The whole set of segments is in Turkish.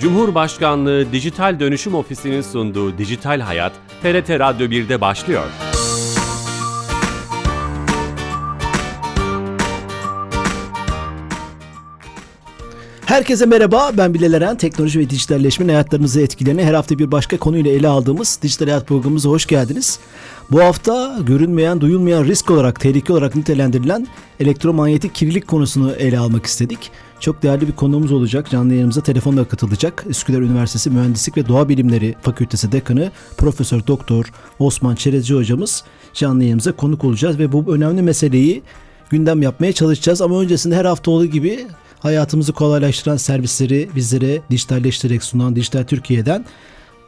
Cumhurbaşkanlığı Dijital Dönüşüm Ofisi'nin sunduğu Dijital Hayat, TRT Radyo 1'de başlıyor. Herkese merhaba, ben Bilal Eren. Teknoloji ve dijitalleşmenin hayatlarınızı etkilerini her hafta bir başka konuyla ele aldığımız Dijital Hayat programımıza hoş geldiniz. Bu hafta görünmeyen, duyulmayan risk olarak, tehlike olarak nitelendirilen elektromanyetik kirlilik konusunu ele almak istedik. Çok değerli bir konuğumuz olacak. Canlı yayınımıza telefonla katılacak. Üsküdar Üniversitesi Mühendislik ve Doğa Bilimleri Fakültesi Dekanı Profesör Doktor Osman Çerezci hocamız canlı yayınımıza konuk olacağız ve bu önemli meseleyi gündem yapmaya çalışacağız. Ama öncesinde her hafta olduğu gibi hayatımızı kolaylaştıran servisleri bizlere dijitalleştirerek sunan Dijital Türkiye'den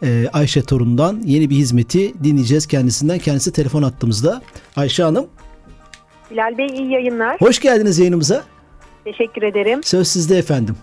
e, Ayşe Torun'dan yeni bir hizmeti dinleyeceğiz kendisinden. Kendisi telefon attığımızda. Ayşe Hanım. Bilal Bey iyi yayınlar. Hoş geldiniz yayınımıza. Teşekkür ederim. Söz sizde efendim.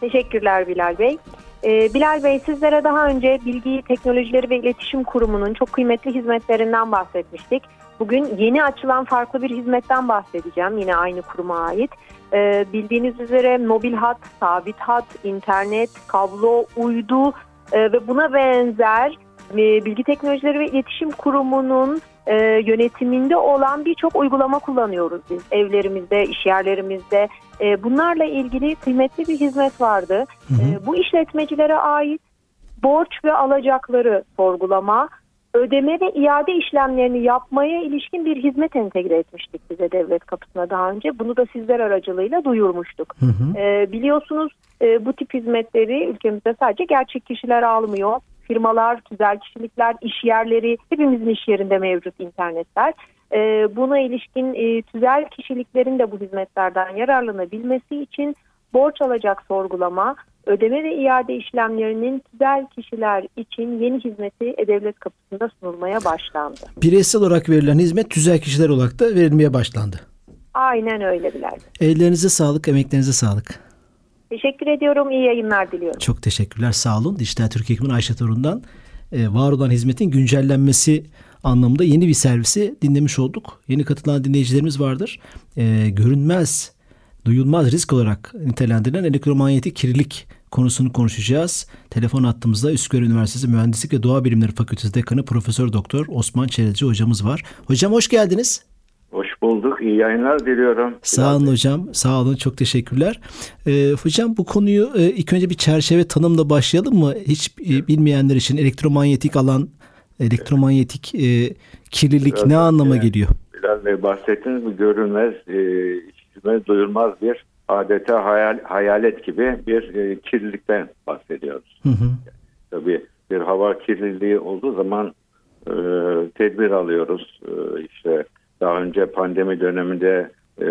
Teşekkürler Bilal Bey. Ee, Bilal Bey sizlere daha önce Bilgi Teknolojileri ve İletişim Kurumu'nun çok kıymetli hizmetlerinden bahsetmiştik. Bugün yeni açılan farklı bir hizmetten bahsedeceğim yine aynı kuruma ait. Ee, bildiğiniz üzere mobil hat, sabit hat, internet, kablo, uydu e, ve buna benzer e, Bilgi Teknolojileri ve İletişim Kurumu'nun e, yönetiminde olan birçok uygulama kullanıyoruz biz evlerimizde, iş yerlerimizde. E, bunlarla ilgili kıymetli bir hizmet vardı. Hı hı. E, bu işletmecilere ait borç ve alacakları sorgulama, ödeme ve iade işlemlerini yapmaya ilişkin bir hizmet entegre etmiştik bize devlet kapısına daha önce. Bunu da sizler aracılığıyla duyurmuştuk. Hı hı. E, biliyorsunuz e, bu tip hizmetleri ülkemizde sadece gerçek kişiler almıyor. Firmalar, güzel kişilikler, iş yerleri, hepimizin iş yerinde mevcut internetler. E, buna ilişkin e, tüzel kişiliklerin de bu hizmetlerden yararlanabilmesi için borç alacak sorgulama, ödeme ve iade işlemlerinin tüzel kişiler için yeni hizmeti E-Devlet kapısında sunulmaya başlandı. Bireysel olarak verilen hizmet tüzel kişiler olarak da verilmeye başlandı. Aynen öyle Bilal. Ellerinize sağlık, emeklerinize sağlık. Teşekkür ediyorum. İyi yayınlar diliyorum. Çok teşekkürler. Sağ olun. Dijital Türkiye Ekibinin Ayşe Torun'dan e, var olan hizmetin güncellenmesi anlamında yeni bir servisi dinlemiş olduk. Yeni katılan dinleyicilerimiz vardır. E, görünmez, duyulmaz risk olarak nitelendirilen elektromanyetik kirlilik konusunu konuşacağız. Telefon attığımızda Üsküdar Üniversitesi Mühendislik ve Doğa Bilimleri Fakültesi Dekanı Profesör Doktor Osman Çerezci hocamız var. Hocam hoş geldiniz. Hoş bulduk. İyi yayınlar diliyorum. Sağ olun hocam. Sağ olun. Çok teşekkürler. Ee, hocam bu konuyu e, ilk önce bir çerçeve tanımla başlayalım mı? Hiç e, bilmeyenler için elektromanyetik alan, elektromanyetik e, kirlilik Biraz ne anlama geliyor? Bilal Bey bahsettiniz bu görünmez, e, içime duyulmaz bir adeta hayal, hayalet gibi bir e, kirlilikten bahsediyoruz. Hı hı. Tabii bir hava kirliliği olduğu zaman e, tedbir alıyoruz. E, işte daha önce pandemi döneminde e,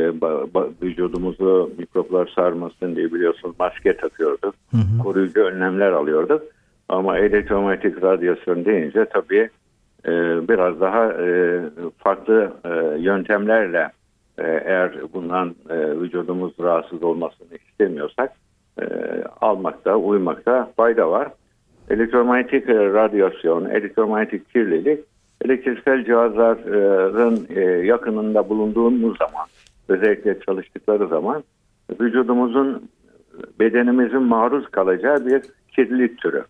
vücudumuzu mikroplar sarmasın diye biliyorsunuz maske takıyorduk. Hı hı. Koruyucu önlemler alıyorduk. Ama elektromanyetik radyasyon deyince tabii e, biraz daha e, farklı e, yöntemlerle e, eğer bundan e, vücudumuz rahatsız olmasını istemiyorsak e, almakta, uymakta fayda var. Elektromanyetik e, radyasyon, elektromanyetik kirlilik elektriksel cihazların e, yakınında bulunduğumuz zaman özellikle çalıştıkları zaman vücudumuzun bedenimizin maruz kalacağı bir kirlilik türü.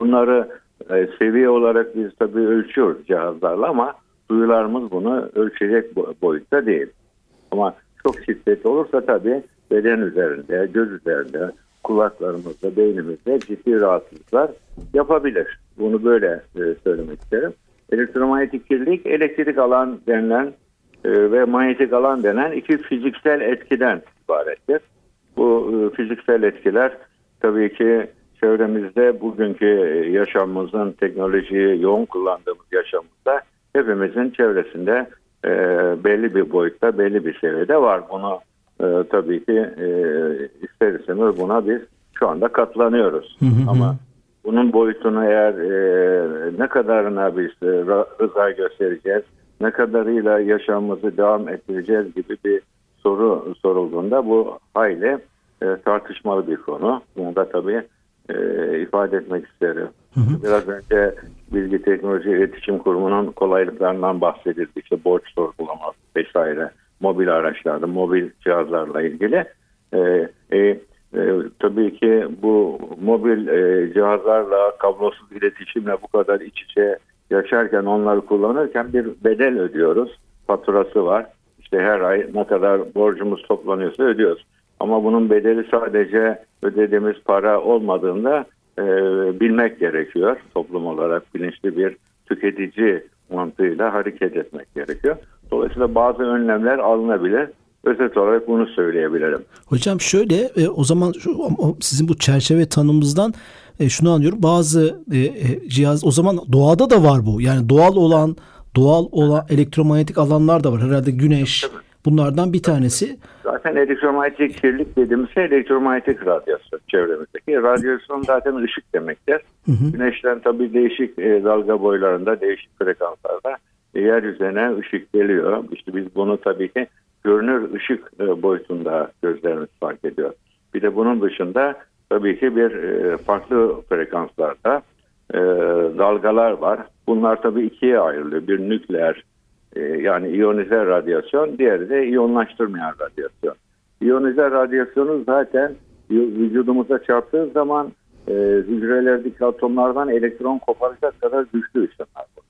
Bunları e, seviye olarak biz tabii ölçüyoruz cihazlarla ama duyularımız bunu ölçecek boyutta değil. Ama çok şiddetli olursa tabii beden üzerinde, göz üzerinde, kulaklarımızda, beynimizde ciddi rahatsızlıklar yapabilir. Bunu böyle e, söylemek isterim. Elektromanyetik kirlilik elektrik alan denilen e, ve manyetik alan denen iki fiziksel etkiden ibarettir. Bu e, fiziksel etkiler tabii ki çevremizde bugünkü yaşamımızın teknolojiyi yoğun kullandığımız yaşamımızda hepimizin çevresinde e, belli bir boyutta, belli bir seviyede var. Bunu e, tabii ki e, ister istemez buna biz şu anda katlanıyoruz. Ama bunun boyutunu eğer e, ne kadarına biz e, rıza göstereceğiz, ne kadarıyla yaşamımızı devam ettireceğiz gibi bir soru sorulduğunda bu hayli e, tartışmalı bir konu. Bunu da tabii e, ifade etmek isterim. Hı hı. Biraz önce Bilgi Teknoloji İletişim Kurumu'nun kolaylıklarından bahsedildi. İşte borç sorgulaması vesaire, mobil araçlarda, mobil cihazlarla ilgili. E, e, e, tabii ki bu mobil e, cihazlarla, kablosuz iletişimle bu kadar iç içe yaşarken onları kullanırken bir bedel ödüyoruz. Faturası var. İşte her ay ne kadar borcumuz toplanıyorsa ödüyoruz. Ama bunun bedeli sadece ödediğimiz para olmadığında e, bilmek gerekiyor. Toplum olarak bilinçli bir tüketici mantığıyla hareket etmek gerekiyor. Dolayısıyla bazı önlemler alınabilir. Özet olarak bunu söyleyebilirim. Hocam şöyle e, o zaman şu, sizin bu çerçeve tanımımızdan e, şunu anlıyorum. Bazı e, e, cihaz o zaman doğada da var bu. Yani doğal olan doğal olan elektromanyetik alanlar da var. Herhalde güneş Tabii. bunlardan bir tanesi. Zaten elektromanyetik kirlilik dediğimiz şey elektromanyetik radyasyon çevremizdeki. Radyasyon zaten ışık demektir. Hı hı. Güneşten tabii değişik e, dalga boylarında, değişik frekanslarda yeryüzüne ışık geliyor. İşte biz bunu tabii ki görünür ışık e, boyutunda gözlerimiz fark ediyor. Bir de bunun dışında tabii ki bir e, farklı frekanslarda e, dalgalar var. Bunlar tabii ikiye ayrılıyor. Bir nükleer yani iyonize radyasyon, diğeri de iyonlaştırmayan radyasyon. İyonize radyasyonu zaten vücudumuza çarptığı zaman hücrelerdeki atomlardan elektron koparacak kadar güçlü ışınlar bunlar.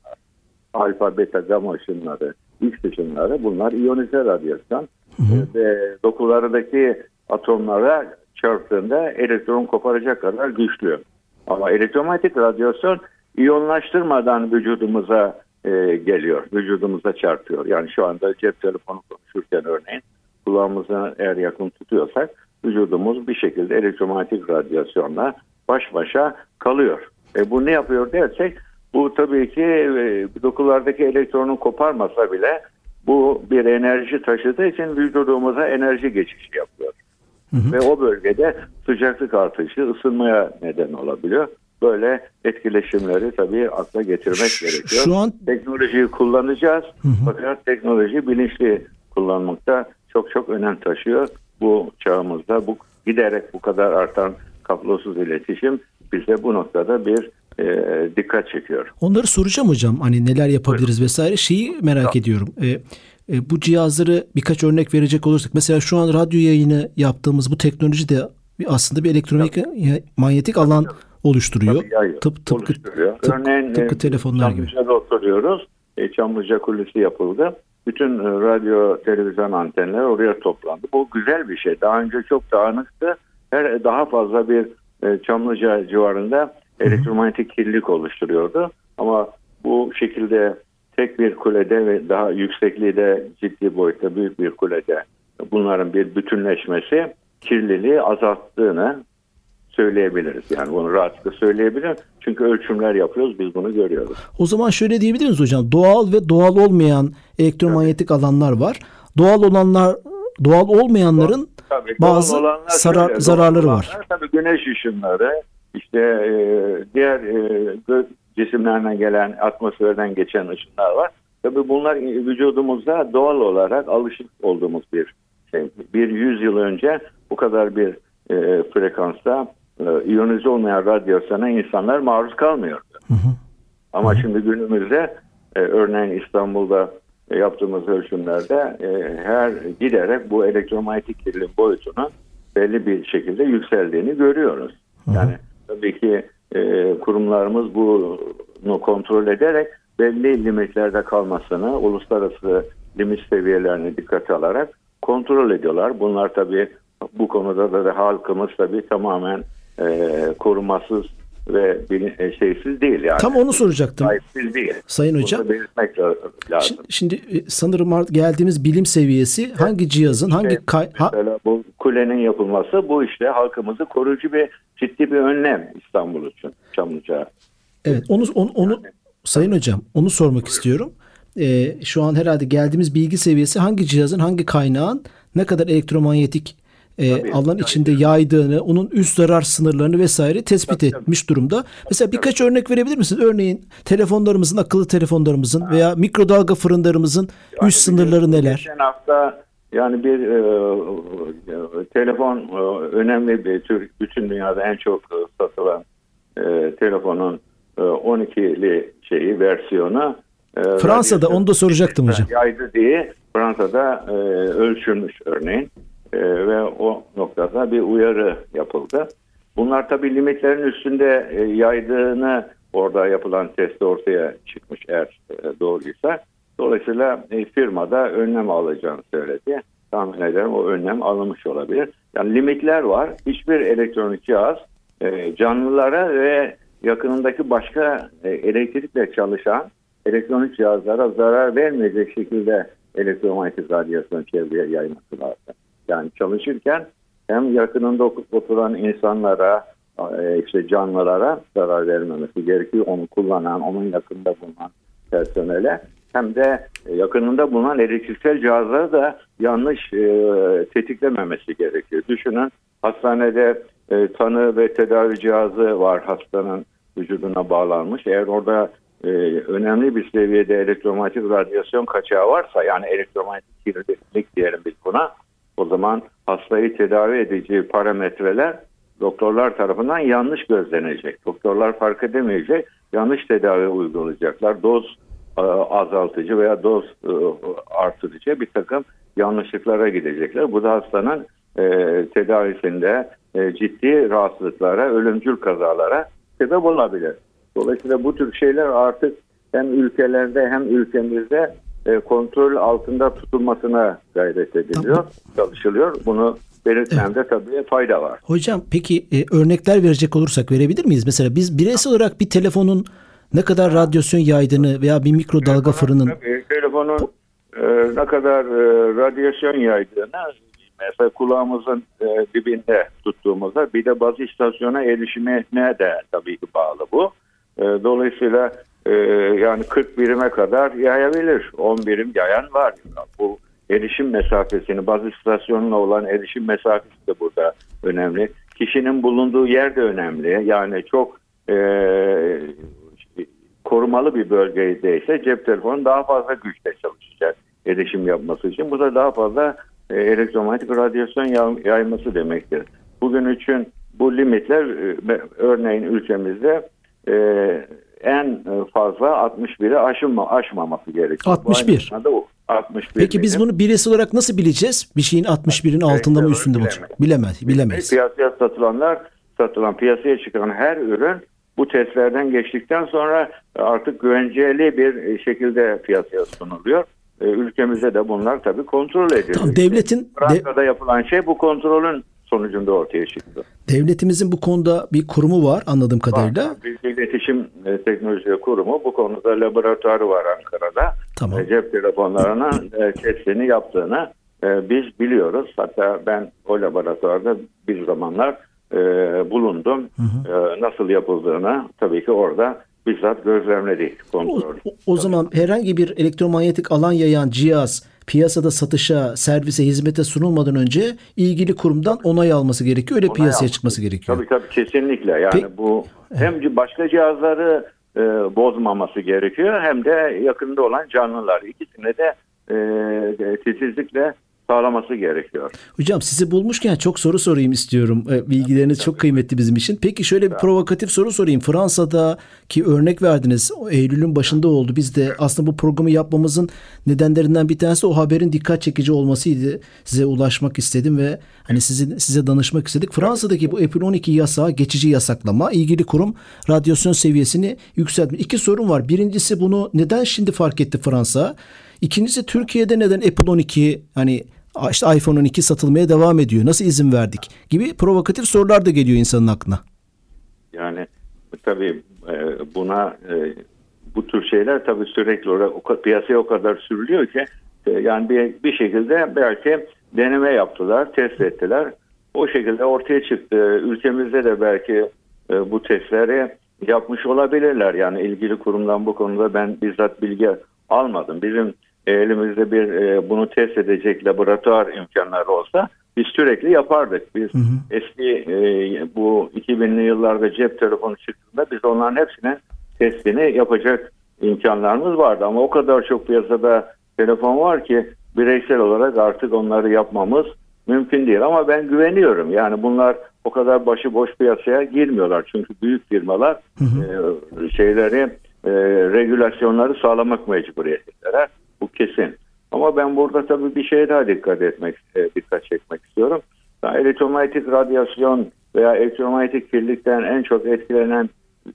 Alfa, beta, gamma ışınları, X ışınları bunlar iyonize radyasyon. Hı hı. Ve dokulardaki atomlara çarptığında elektron koparacak kadar güçlü. Ama elektromanyetik radyasyon iyonlaştırmadan vücudumuza e, geliyor. Vücudumuza çarpıyor. Yani şu anda cep telefonu konuşurken örneğin kulağımızı eğer yakın tutuyorsak vücudumuz bir şekilde elektromanyetik radyasyonla baş başa kalıyor. E bu ne yapıyor dersek bu tabii ki e, dokulardaki elektronu koparmasa bile bu bir enerji taşıdığı için vücudumuza enerji geçişi yapıyor. Hı hı. Ve o bölgede sıcaklık artışı ısınmaya neden olabiliyor. Böyle etkileşimleri tabii akla getirmek şu, gerekiyor. Şu an teknolojiyi kullanacağız. Hı hı. Fakat teknoloji bilinçli kullanmakta çok çok önem taşıyor. Bu çağımızda bu giderek bu kadar artan kablosuz iletişim bize bu noktada bir e, dikkat çekiyor. Onları soracağım hocam. Hani neler yapabiliriz Buyurun. vesaire. Şeyi merak tamam. ediyorum. E, e, bu cihazları birkaç örnek verecek olursak mesela şu an radyo yayını yaptığımız bu teknoloji de aslında bir elektronik Tabii. manyetik alan Tabii. oluşturuyor. Tabii, Tıp, tıpkı, oluşturuyor. Tıp, Örneğin tıpkı e, telefonlar gibi. Çamlıca'da oturuyoruz. E, Çamlıca Kulesi yapıldı. Bütün e, radyo, televizyon antenleri oraya toplandı. Bu güzel bir şey. Daha önce çok dağınıktı. Her daha fazla bir Çamlıca civarında elektromanyetik kirlilik oluşturuyordu. Ama bu şekilde tek bir kulede ve daha yüksekliği de ciddi boyutta büyük bir kulede bunların bir bütünleşmesi kirliliği azalttığını söyleyebiliriz. Yani bunu rahatlıkla söyleyebilirim. Çünkü ölçümler yapıyoruz biz bunu görüyoruz. O zaman şöyle diyebilir miyiz hocam? Doğal ve doğal olmayan elektromanyetik Tabii. alanlar var. Doğal olanlar doğal olmayanların Tabii, bazı zarar, zararları var. Tabii güneş ışınları, işte e, diğer e, cisimlerden gelen atmosferden geçen ışınlar var. Tabii bunlar vücudumuzda doğal olarak alışık olduğumuz bir şey. Bir yüz yıl önce bu kadar bir e, frekansta e, iyonize olmayan radyasyona insanlar maruz kalmıyordu. Hı hı. Ama hı hı. şimdi günümüzde e, örneğin İstanbul'da yaptığımız ölçümlerde e, her giderek bu elektromanyetik kirliliğin boyutunun belli bir şekilde yükseldiğini görüyoruz. Hı hı. Tabii ki e, kurumlarımız bunu kontrol ederek belli limitlerde kalmasını, uluslararası limit seviyelerini dikkate alarak kontrol ediyorlar. Bunlar tabii bu konuda da, da halkımız tabii tamamen e, korumasız ve e, şeysiz değil yani. Tam onu soracaktım. Sahipsiz değil. Sayın Bunu Hocam. belirtmek lazım. Şimdi, şimdi e, sanırım geldiğimiz bilim seviyesi evet. hangi cihazın, işte, hangi kay... Mesela bu kulenin yapılması bu işte halkımızı koruyucu bir ciddi bir önlem İstanbul için Çamlıca. Evet onu onu, onu Sayın Hocam onu sormak istiyorum. Ee, şu an herhalde geldiğimiz bilgi seviyesi hangi cihazın hangi kaynağın ne kadar elektromanyetik e, alan içinde yaydığını, onun üst zarar sınırlarını vesaire tespit tabii, etmiş tabii. durumda. Mesela birkaç tabii. örnek verebilir misiniz? Örneğin telefonlarımızın, akıllı telefonlarımızın ha. veya mikrodalga fırınlarımızın yani üst sınırları neler? Geçen hafta yani bir e, telefon e, önemli bir tür bütün dünyada en çok satılan e, telefonun e, 12'li şeyi versiyonu e, Fransa'da onu da soracaktım hocam. Yaydı diye Fransa'da e, ölçülmüş örneğin. E, ve o noktada bir uyarı yapıldı. Bunlar tabii limitlerin üstünde e, yaydığını orada yapılan test ortaya çıkmış eğer e, doğruysa. Dolayısıyla e, firmada önlem alacağını söyledi. Tahmin ederim o önlem alınmış olabilir. Yani limitler var. Hiçbir elektronik cihaz e, canlılara ve yakınındaki başka e, elektrikle çalışan elektronik cihazlara zarar vermeyecek şekilde elektromanyetik radyasyon çevreye yayması lazım. Yani çalışırken hem yakınında oturan insanlara, e, işte canlılara zarar vermemesi gerekiyor. Onu kullanan, onun yakında bulunan personele hem de yakınında bulunan elektriksel cihazları da yanlış e, tetiklememesi gerekiyor. Düşünün hastanede e, tanı ve tedavi cihazı var hastanın vücuduna bağlanmış. Eğer orada e, önemli bir seviyede elektromanyetik radyasyon kaçağı varsa yani elektromanyetik kirlilik diyelim biz buna o zaman hastayı tedavi edici parametreler doktorlar tarafından yanlış gözlenecek. Doktorlar fark edemeyecek, yanlış tedavi uygulayacaklar. Doz e, azaltıcı veya doz e, artırıcı bir takım yanlışlıklara gidecekler. Bu da hastanın e, tedavisinde ciddi rahatsızlıklara, ölümcül kazalara sebep olabilir. Dolayısıyla bu tür şeyler artık hem ülkelerde hem ülkemizde e, kontrol altında tutulmasına gayret ediliyor, çalışılıyor. Bunu belirtmemde evet. tabii fayda var. Hocam peki e, örnekler verecek olursak verebilir miyiz? Mesela biz bireysel olarak bir telefonun ne kadar radyasyon yaydığını veya bir mikrodalga fırının... Tabii, telefonun e, ne kadar e, radyasyon yaydığını mesela kulağımızın e, dibinde tuttuğumuzda bir de bazı istasyona erişimine de tabii ki bağlı bu. E, dolayısıyla e, yani 40 birime kadar yayabilir. 10 birim yayan var. Bu erişim mesafesini bazı istasyonla olan erişim mesafesi de burada önemli. Kişinin bulunduğu yer de önemli. Yani çok e, korumalı bir bölgedeyse cep telefonu daha fazla güçle çalışacak erişim yapması için. Bu da daha fazla e, elektromanyetik radyasyon yayması demektir. Bugün için bu limitler e, örneğin ülkemizde e, en fazla 61'i aşınma, aşmaması gerekiyor. 61. 61 Peki biz bunu bireysel olarak nasıl bileceğiz? Bir şeyin 61'in altında mı üstünde mi? Bilemez. Bilemeyiz. Piyasaya satılanlar, satılan piyasaya çıkan her ürün bu testlerden geçtikten sonra artık güvenceli bir şekilde piyasaya sunuluyor. E, ülkemizde de bunlar tabii kontrol ediliyor. Tamam, devletin Fransa'da de, yapılan şey bu kontrolün sonucunda ortaya çıktı. Devletimizin bu konuda bir kurumu var anladığım kadarıyla. Bilgi İletişim e, Teknoloji Kurumu bu konuda laboratuvarı var Ankara'da. Tamam. E, cep telefonlarının testini yaptığını biz biliyoruz. Hatta ben o laboratuvarda bir zamanlar bulundum. Hı hı. Nasıl yapıldığını tabii ki orada bizzat gözlemledik kontrol. O, o zaman herhangi bir elektromanyetik alan yayan cihaz piyasada satışa, servise, hizmete sunulmadan önce ilgili kurumdan onay alması gerekiyor. Öyle onay piyasaya alması. çıkması gerekiyor. Tabii tabii kesinlikle. Yani Pe- bu hem başka cihazları e, bozmaması gerekiyor hem de yakında olan canlılar. ikisine de e, titizlikle sağlaması gerekiyor. Hocam sizi bulmuşken çok soru sorayım istiyorum. E, bilgileriniz tabii, çok tabii. kıymetli bizim için. Peki şöyle bir provokatif soru sorayım. Fransa'da ki örnek verdiniz. Eylül'ün başında oldu. Biz de aslında bu programı yapmamızın nedenlerinden bir tanesi o haberin dikkat çekici olmasıydı. Size ulaşmak istedim ve hani size size danışmak istedik. Fransa'daki bu Apple 12 yasağı geçici yasaklama ilgili kurum radyasyon seviyesini yükseltmiş. İki sorun var. Birincisi bunu neden şimdi fark etti Fransa? İkincisi Türkiye'de neden Apple 12 hani işte iPhone 12 satılmaya devam ediyor. Nasıl izin verdik? Gibi provokatif sorular da geliyor insanın aklına. Yani tabii e, buna e, bu tür şeyler tabii sürekli olarak piyasaya o kadar sürülüyor ki e, yani bir, bir şekilde belki deneme yaptılar, test ettiler. O şekilde ortaya çıktı. Ülkemizde de belki bu testleri yapmış olabilirler. Yani ilgili kurumdan bu konuda ben bizzat bilgi almadım. Bizim elimizde bir e, bunu test edecek laboratuvar imkanları olsa biz sürekli yapardık. Biz hı hı. eski e, bu 2000'li yıllarda cep telefonu çıktığında biz onların hepsinin testini yapacak imkanlarımız vardı. Ama o kadar çok piyasada telefon var ki bireysel olarak artık onları yapmamız mümkün değil. Ama ben güveniyorum. Yani bunlar o kadar başıboş piyasaya girmiyorlar. Çünkü büyük firmalar hı hı. E, şeyleri e, regülasyonları sağlamak mecburiyetindeler. Bu kesin. Ama ben burada tabii bir şeye daha dikkat etmek, e, dikkat çekmek istiyorum. elektromanyetik radyasyon veya elektromanyetik kirlilikten en çok etkilenen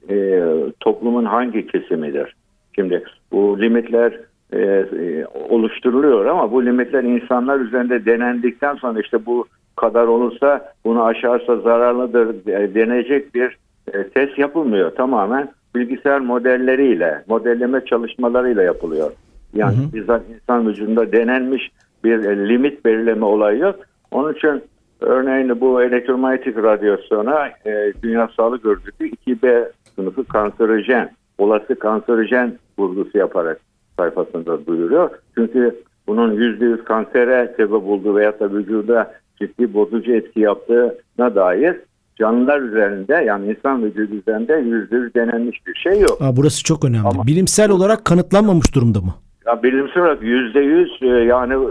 e, toplumun hangi kesimidir? Şimdi bu limitler e, e, oluşturuluyor ama bu limitler insanlar üzerinde denendikten sonra işte bu kadar olursa bunu aşarsa zararlıdır denecek bir e, test yapılmıyor. Tamamen bilgisayar modelleriyle, modelleme çalışmalarıyla yapılıyor. Yani hı hı. bizzat insan vücudunda denenmiş bir e, limit belirleme olayı yok. Onun için örneğin bu elektromanyetik radyasyona e, Dünya Sağlık Örgütü 2B sınıfı kanserojen, olası kanserojen vurgusu yaparak sayfasında duyuruyor. Çünkü bunun %100 kansere sebep olduğu veya da vücuda ciddi bozucu etki yaptığına dair canlılar üzerinde yani insan vücudu üzerinde yüzde yüz denenmiş bir şey yok. Aa, burası çok önemli. Ama, Bilimsel olarak kanıtlanmamış durumda mı? Ya bilimsel olarak yüzde yüz e, yani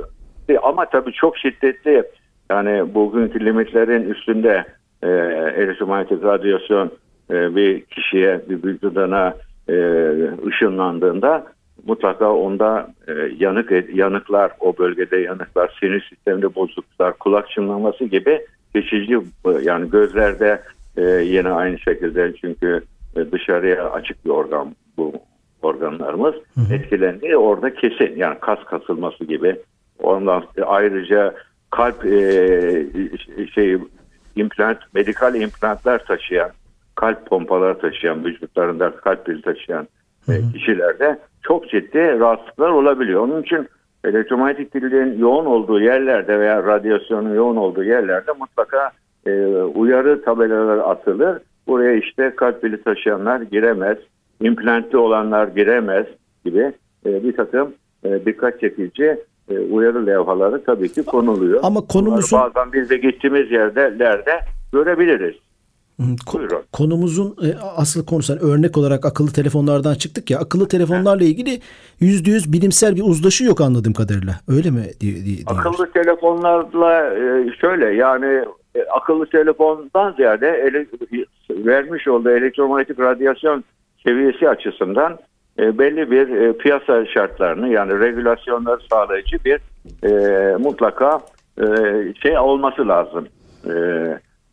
ama tabii çok şiddetli. Yani bugünkü limitlerin üstünde e, elektromanyetik radyasyon e, bir kişiye bir vücuduna e, ışınlandığında mutlaka onda e, yanık yanıklar o bölgede yanıklar sinir sisteminde bozukluklar kulak çınlaması gibi geçici yani gözlerde e, yine aynı şekilde çünkü e, dışarıya açık bir organ bu organlarımız hı hı. etkilendi orada kesin yani kas kasılması gibi ondan ayrıca kalp e, şey implant medikal implantlar taşıyan kalp pompaları taşıyan vücutlarında kalp pili taşıyan hı hı. kişilerde çok ciddi rahatsızlıklar olabiliyor. Onun için elektromanyetik kirliliğin yoğun olduğu yerlerde veya radyasyonun yoğun olduğu yerlerde mutlaka e, uyarı tabelaları atılır. Buraya işte kalp pili taşıyanlar giremez, implantli olanlar giremez gibi e, bir takım e, dikkat çekici e, uyarı levhaları tabii ki konuluyor. Ama konumuzun... Bunları bazen biz de gittiğimiz yerlerde görebiliriz. Buyurun. Konumuzun e, asıl konusu yani örnek olarak akıllı telefonlardan çıktık ya. Akıllı telefonlarla ilgili yüzde yüz bilimsel bir uzlaşı yok anladığım kadarıyla. Öyle mi? Diye, diye, akıllı telefonlarla e, şöyle yani e, akıllı telefondan ziyade ele, vermiş olduğu elektromanyetik radyasyon seviyesi açısından belli bir piyasa şartlarını yani regülasyonları sağlayıcı bir mutlaka şey olması lazım. E,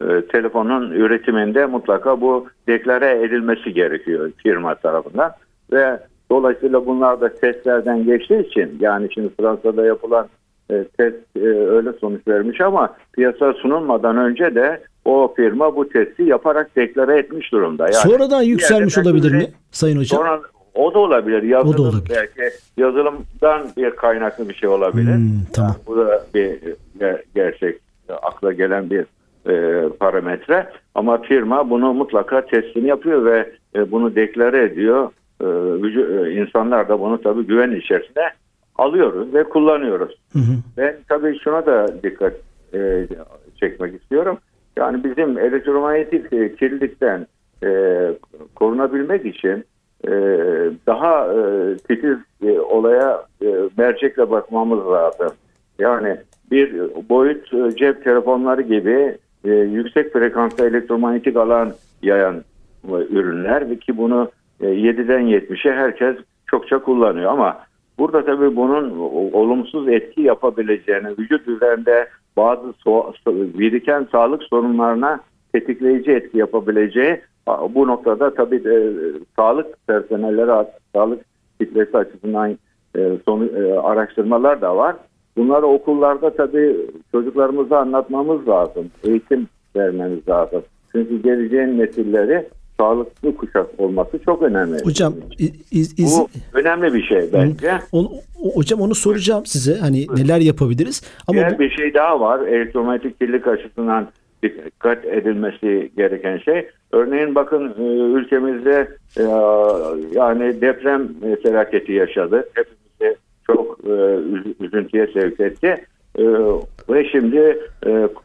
e, telefonun üretiminde mutlaka bu deklare edilmesi gerekiyor firma tarafından ve dolayısıyla bunlar da testlerden geçtiği için yani şimdi Fransa'da yapılan e, test e, öyle sonuç vermiş ama piyasa sunulmadan önce de o firma bu testi yaparak deklare etmiş durumda. Yani Sonradan yükselmiş olabilir mi Sayın Hocam? Sonra o da olabilir. Yazılım o da olabilir. belki yazılımdan bir kaynaklı bir şey olabilir. Hmm, tamam. Yani bu da bir gerçek akla gelen bir e, parametre ama firma bunu mutlaka testini yapıyor ve e, bunu deklare ediyor. E, e, insanlar da bunu tabii güven içerisinde alıyoruz ve kullanıyoruz. Hı hı. Ben tabii şuna da dikkat e, çekmek istiyorum. Yani bizim elektromanyetik e, kirlilikten e, korunabilmek için e, daha e, titiz e, olaya e, mercekle bakmamız lazım. Yani bir boyut e, cep telefonları gibi e, yüksek frekanslı elektromanyetik alan yayan e, ürünler ki bunu e, 7'den 70'e herkes çokça kullanıyor ama burada tabii bunun olumsuz etki yapabileceğini, vücut üzerinde bazı so biriken sağlık sorunlarına tetikleyici etki yapabileceği bu noktada tabii e, sağlık personelleri, sağlık kitlesi açısından e, sonu, e, araştırmalar da var. Bunları okullarda tabii çocuklarımıza anlatmamız lazım. Eğitim vermemiz lazım. Çünkü geleceğin nesilleri sağlıklı kuşak olması çok önemli. Hocam iz, iz, bu önemli bir şey bence. Onu, hocam onu soracağım size. Hani neler yapabiliriz? Ama Diğer bu... bir şey daha var. Elektromanyetik kirlilik açısından dikkat edilmesi gereken şey. Örneğin bakın e, ülkemizde e, yani deprem felaketi yaşadı. Hepimizi çok e, üzüntüye sevk etti. Ve şimdi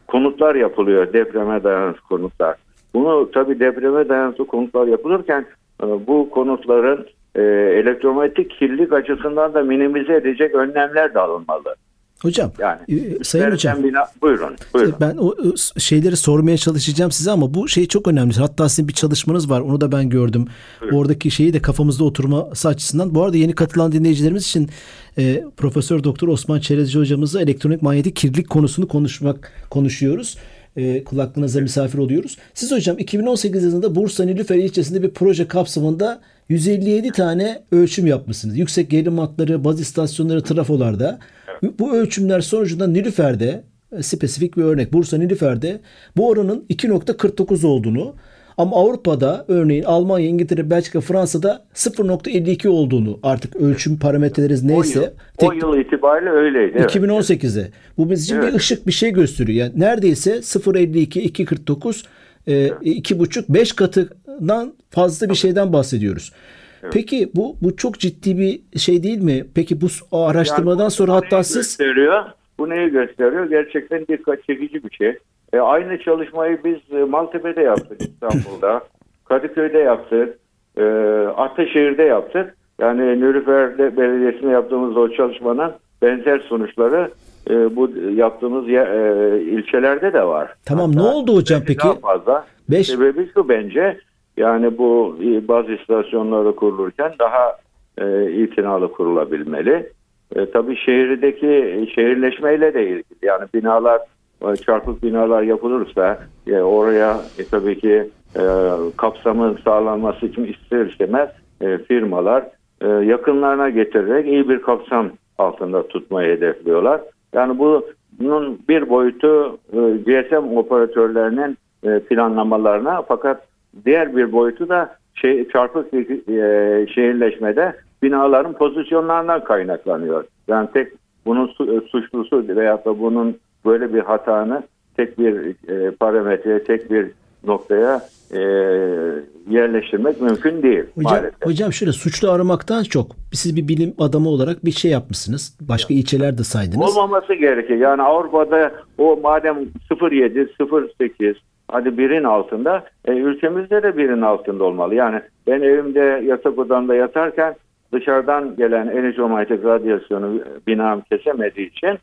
konutlar yapılıyor. Depreme dayanıklı konutlar. Bunu tabi depreme dayanıklı konutlar yapılırken bu konutların elektromanyetik kirlilik açısından da minimize edecek önlemler de alınmalı. Hocam, yani, e, Sayın Hocam. Bina, buyurun, buyurun. Ben o şeyleri sormaya çalışacağım size ama bu şey çok önemli. Hatta sizin bir çalışmanız var. Onu da ben gördüm. Buyurun. Oradaki şeyi de kafamızda oturması açısından. Bu arada yeni katılan dinleyicilerimiz için e, Profesör Doktor Osman Çerezci hocamızla elektronik manyetik kirlilik konusunu konuşmak konuşuyoruz. E, kulaklığınıza misafir oluyoruz. Siz hocam 2018 yılında Bursa Nilüfer ilçesinde bir proje kapsamında 157 tane ölçüm yapmışsınız. Yüksek gerilim hatları, baz istasyonları, trafolarda. Evet. Bu ölçümler sonucunda Nilüfer'de e, spesifik bir örnek Bursa Nilüfer'de bu oranın 2.49 olduğunu ama Avrupa'da örneğin Almanya, İngiltere, Belçika, Fransa'da 0.52 olduğunu artık ölçüm parametreleri neyse. O yıl, tek, o yıl itibariyle öyleydi. 2018'e. Bu bizim için evet. bir ışık bir şey gösteriyor. Yani neredeyse 0.52, 2.49 e, iki buçuk beş katından fazla bir şeyden bahsediyoruz. Evet. Peki bu bu çok ciddi bir şey değil mi? Peki bu araştırmadan yani sonra hatta siz gösteriyor. Bu neyi gösteriyor? Gerçekten dikkat çekici bir şey. E, aynı çalışmayı biz e, Maltepe'de yaptık İstanbul'da. Kadıköy'de yaptık. E, Ataşehir'de yaptık. Yani Nürnberg Belediyesi'ne yaptığımız o çalışmanın benzer sonuçları e, bu yaptığımız ya, e, ilçelerde de var. Tamam Hatta ne oldu hocam peki? Daha fazla. Beş... Sebebi şu bence yani bu bazı istasyonları kurulurken daha e, itinalı kurulabilmeli. E, tabii şehirdeki şehirleşmeyle de ilgili. Yani binalar e, çarpık binalar yapılırsa e, oraya e, tabii ki e, kapsamı sağlanması için ister istemez e, firmalar e, yakınlarına getirerek iyi bir kapsam altında tutmayı hedefliyorlar. Yani bu bunun bir boyutu e, GSM operatörlerinin e, planlamalarına fakat diğer bir boyutu da şey, çarpık e, şehirleşmede binaların pozisyonlarından kaynaklanıyor. Yani tek bunun su, suçlusu veya da bunun böyle bir hatanı tek bir e, parametreye, tek bir noktaya e, yerleştirmek mümkün değil. Hocam, maalesef. hocam şöyle suçlu aramaktan çok siz bir bilim adamı olarak bir şey yapmışsınız. Başka evet. ilçeler de saydınız. Olmaması gerekiyor. Yani Avrupa'da o madem 0.7, 0.8 hadi birin altında e, ülkemizde de birin altında olmalı. Yani ben evimde yatak odamda yatarken dışarıdan gelen elektromanyetik radyasyonu binam kesemediği için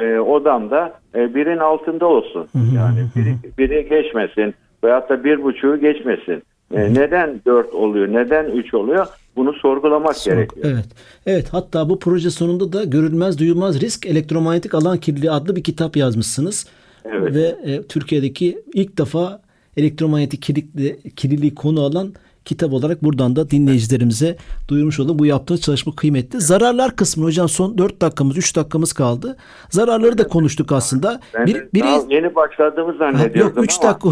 e, odamda e, birin altında olsun. Yani biri, biri geçmesin veyahut da bir buçuğu geçmesin. E, neden dört oluyor, neden üç oluyor? Bunu sorgulamak Sorg gerekiyor. Evet. Evet. Hatta bu proje sonunda da görülmez duyulmaz risk elektromanyetik alan kirliliği adlı bir kitap yazmışsınız. Evet. Ve e, Türkiye'deki ilk defa elektromanyetik kirlilikle, kirliliği konu alan kitap olarak buradan da dinleyicilerimize duyurmuş olalım. Bu yaptığı çalışma kıymetli. Zararlar kısmı hocam son 4 dakikamız 3 dakikamız kaldı. Zararları da konuştuk aslında. Ben bir, biri... yeni başladığımız zannediyordum Yok 3 dakika.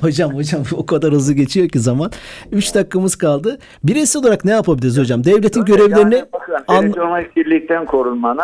hocam hocam o kadar hızlı geçiyor ki zaman. 3 dakikamız kaldı. Bireysel olarak ne yapabiliriz hocam? Devletin Öyle görevlerini... Yani bakın elektronik kirlilikten korunmanın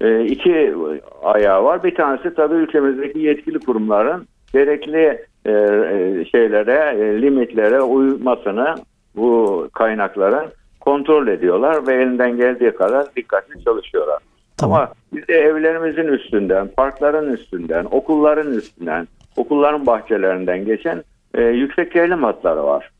e, iki ayağı var. Bir tanesi tabii ülkemizdeki yetkili kurumların gerekli e, e, şeylere, e, limitlere uymasını bu kaynakların kontrol ediyorlar ve elinden geldiği kadar dikkatli çalışıyorlar. Tamam. Ama biz de evlerimizin üstünden, parkların üstünden, okulların üstünden, okulların bahçelerinden geçen e, yüksek gerilim hatları var.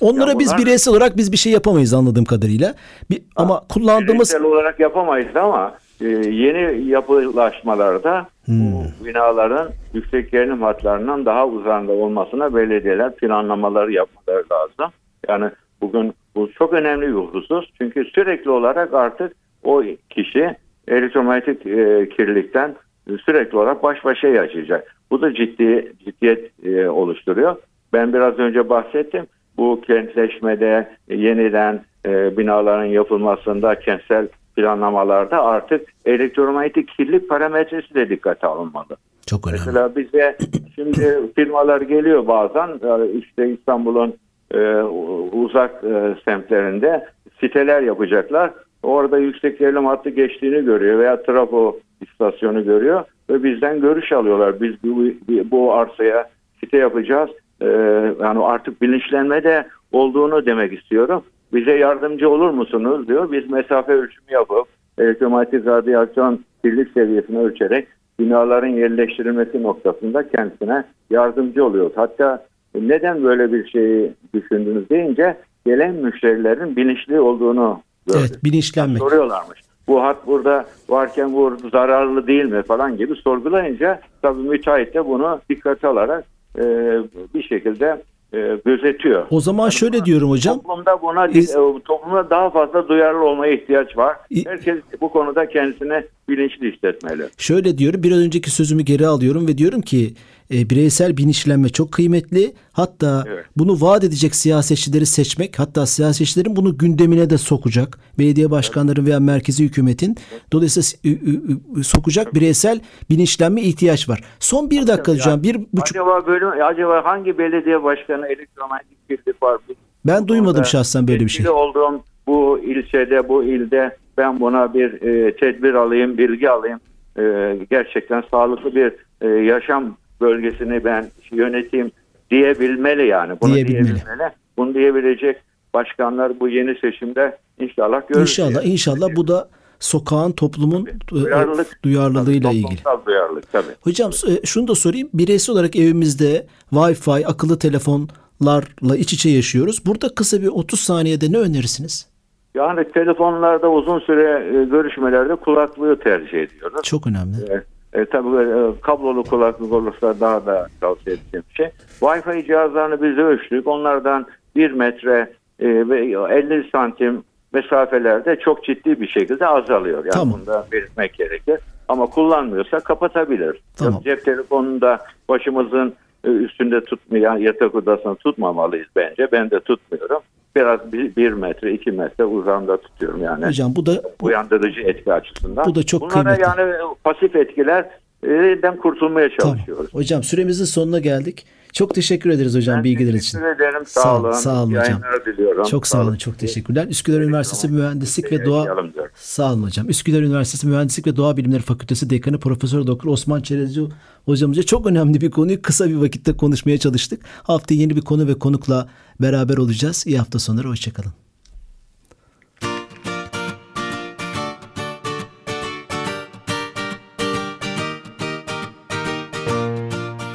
Onlara yani biz bunlar, bireysel olarak biz bir şey yapamayız anladığım kadarıyla. Bir, ama kullandığımız bireysel olarak yapamayız ama e, yeni yapılaşmalarda hmm. bu binaların yüksek gerilim hatlarından daha uzağında olmasına belediyeler planlamaları yapmaları lazım. Yani bugün bu çok önemli bir husus. Çünkü sürekli olarak artık o kişi elektromanyetik e, kirlilikten sürekli olarak baş başa yaşayacak. Bu da ciddi ciddiyet e, oluşturuyor. Ben biraz önce bahsettim. Bu kentleşmede yeniden e, binaların yapılmasında kentsel planlamalarda artık elektromanyetik kirlilik parametresi de dikkate alınmalı. Çok önemli. Mesela bize şimdi firmalar geliyor bazen işte İstanbul'un e, uzak e, semtlerinde siteler yapacaklar. Orada yüksek gerilim hattı geçtiğini görüyor veya trafo istasyonu görüyor ve bizden görüş alıyorlar. Biz bu, bu arsaya site yapacağız. E, yani artık bilinçlenme de olduğunu demek istiyorum bize yardımcı olur musunuz diyor. Biz mesafe ölçümü yapıp elektromanyetik radyasyon kirlilik seviyesini ölçerek binaların yerleştirilmesi noktasında kendisine yardımcı oluyoruz. Hatta neden böyle bir şeyi düşündünüz deyince gelen müşterilerin bilinçli olduğunu gördük. Evet bilinçlenmek. Soruyorlarmış. bu hat burada varken bu zararlı değil mi falan gibi sorgulayınca tabii müteahhit de bunu dikkate alarak e, bir şekilde gözetiyor. O zaman şöyle diyorum hocam. Toplumda buna Biz- e, toplumda daha fazla duyarlı olmaya ihtiyaç var. İ- Herkes bu konuda kendisine bilinçli hissetmeli. Şöyle diyorum biraz önceki sözümü geri alıyorum ve diyorum ki e, bireysel bilinçlenme çok kıymetli. Hatta Evet. bunu vaat edecek siyasetçileri seçmek hatta siyasetçilerin bunu gündemine de sokacak. Belediye başkanları veya merkezi hükümetin dolayısıyla s- ü- ü- ü- sokacak bireysel bilinçlenme ihtiyaç var. Son bir dakika hocam bir buçuk Acaba bölüm acaba hangi belediye başkanı elektromanyetik birlik var? ben duymadım şahsen böyle bir şey. olduğum bu ilçede, bu ilde ben buna bir e, tedbir alayım, bilgi alayım. E, gerçekten sağlıklı bir e, yaşam bölgesini ben yöneteyim diyebilmeli yani. Bunu Diyebilmeli. diyebilmeli. Bunu diyebilecek başkanlar bu yeni seçimde inşallah görürüz. İnşallah inşallah bu da sokağın toplumun e, Duyarlılık. duyarlılığıyla Tabii, ilgili. Duyarlılık tabii. Hocam e, şunu da sorayım. Bireysel olarak evimizde Wi-Fi, akıllı telefonlarla iç içe yaşıyoruz. Burada kısa bir 30 saniyede ne önerirsiniz? Yani telefonlarda uzun süre e, görüşmelerde kulaklığı tercih ediyoruz. Çok önemli. E, e, tabii e, kablolu kulaklık olursa daha da tavsiye edeceğim bir şey. Wi-Fi cihazlarını biz ölçtük. Onlardan 1 metre e, ve 50 santim mesafelerde çok ciddi bir şekilde azalıyor. Yani Tamam. bunu da belirtmek gerekir. Ama kullanmıyorsa kapatabilir. Tamam. Cep telefonunu da başımızın e, üstünde tutmayan yatak odasını tutmamalıyız bence. Ben de tutmuyorum. Biraz bir, bir metre, iki metre uzamda tutuyorum yani Hocam bu da bu, uyandırıcı etki açısından. Bu da çok Bunlara kıymetli. yani pasif etkilerden kurtulmaya tamam. çalışıyoruz. Hocam süremizin sonuna geldik. Çok teşekkür ederiz hocam Ben bilgiler için. teşekkür ederim. Sağ, Sağ- olun. sağ olun hocam. diliyorum. Çok sağ olun, çok teşekkürler. Üsküdar Üniversitesi Mühendislik ve Doğa. Sağ olun hocam. Üsküdar Üniversitesi Mühendislik ve Doğa Bilimleri Fakültesi Dekanı Profesör Doktor Osman Çerezci hocamızla çok önemli bir konuyu kısa bir vakitte konuşmaya çalıştık. Haftaya yeni bir konu ve konukla beraber olacağız. İyi hafta sonları, hoşçakalın.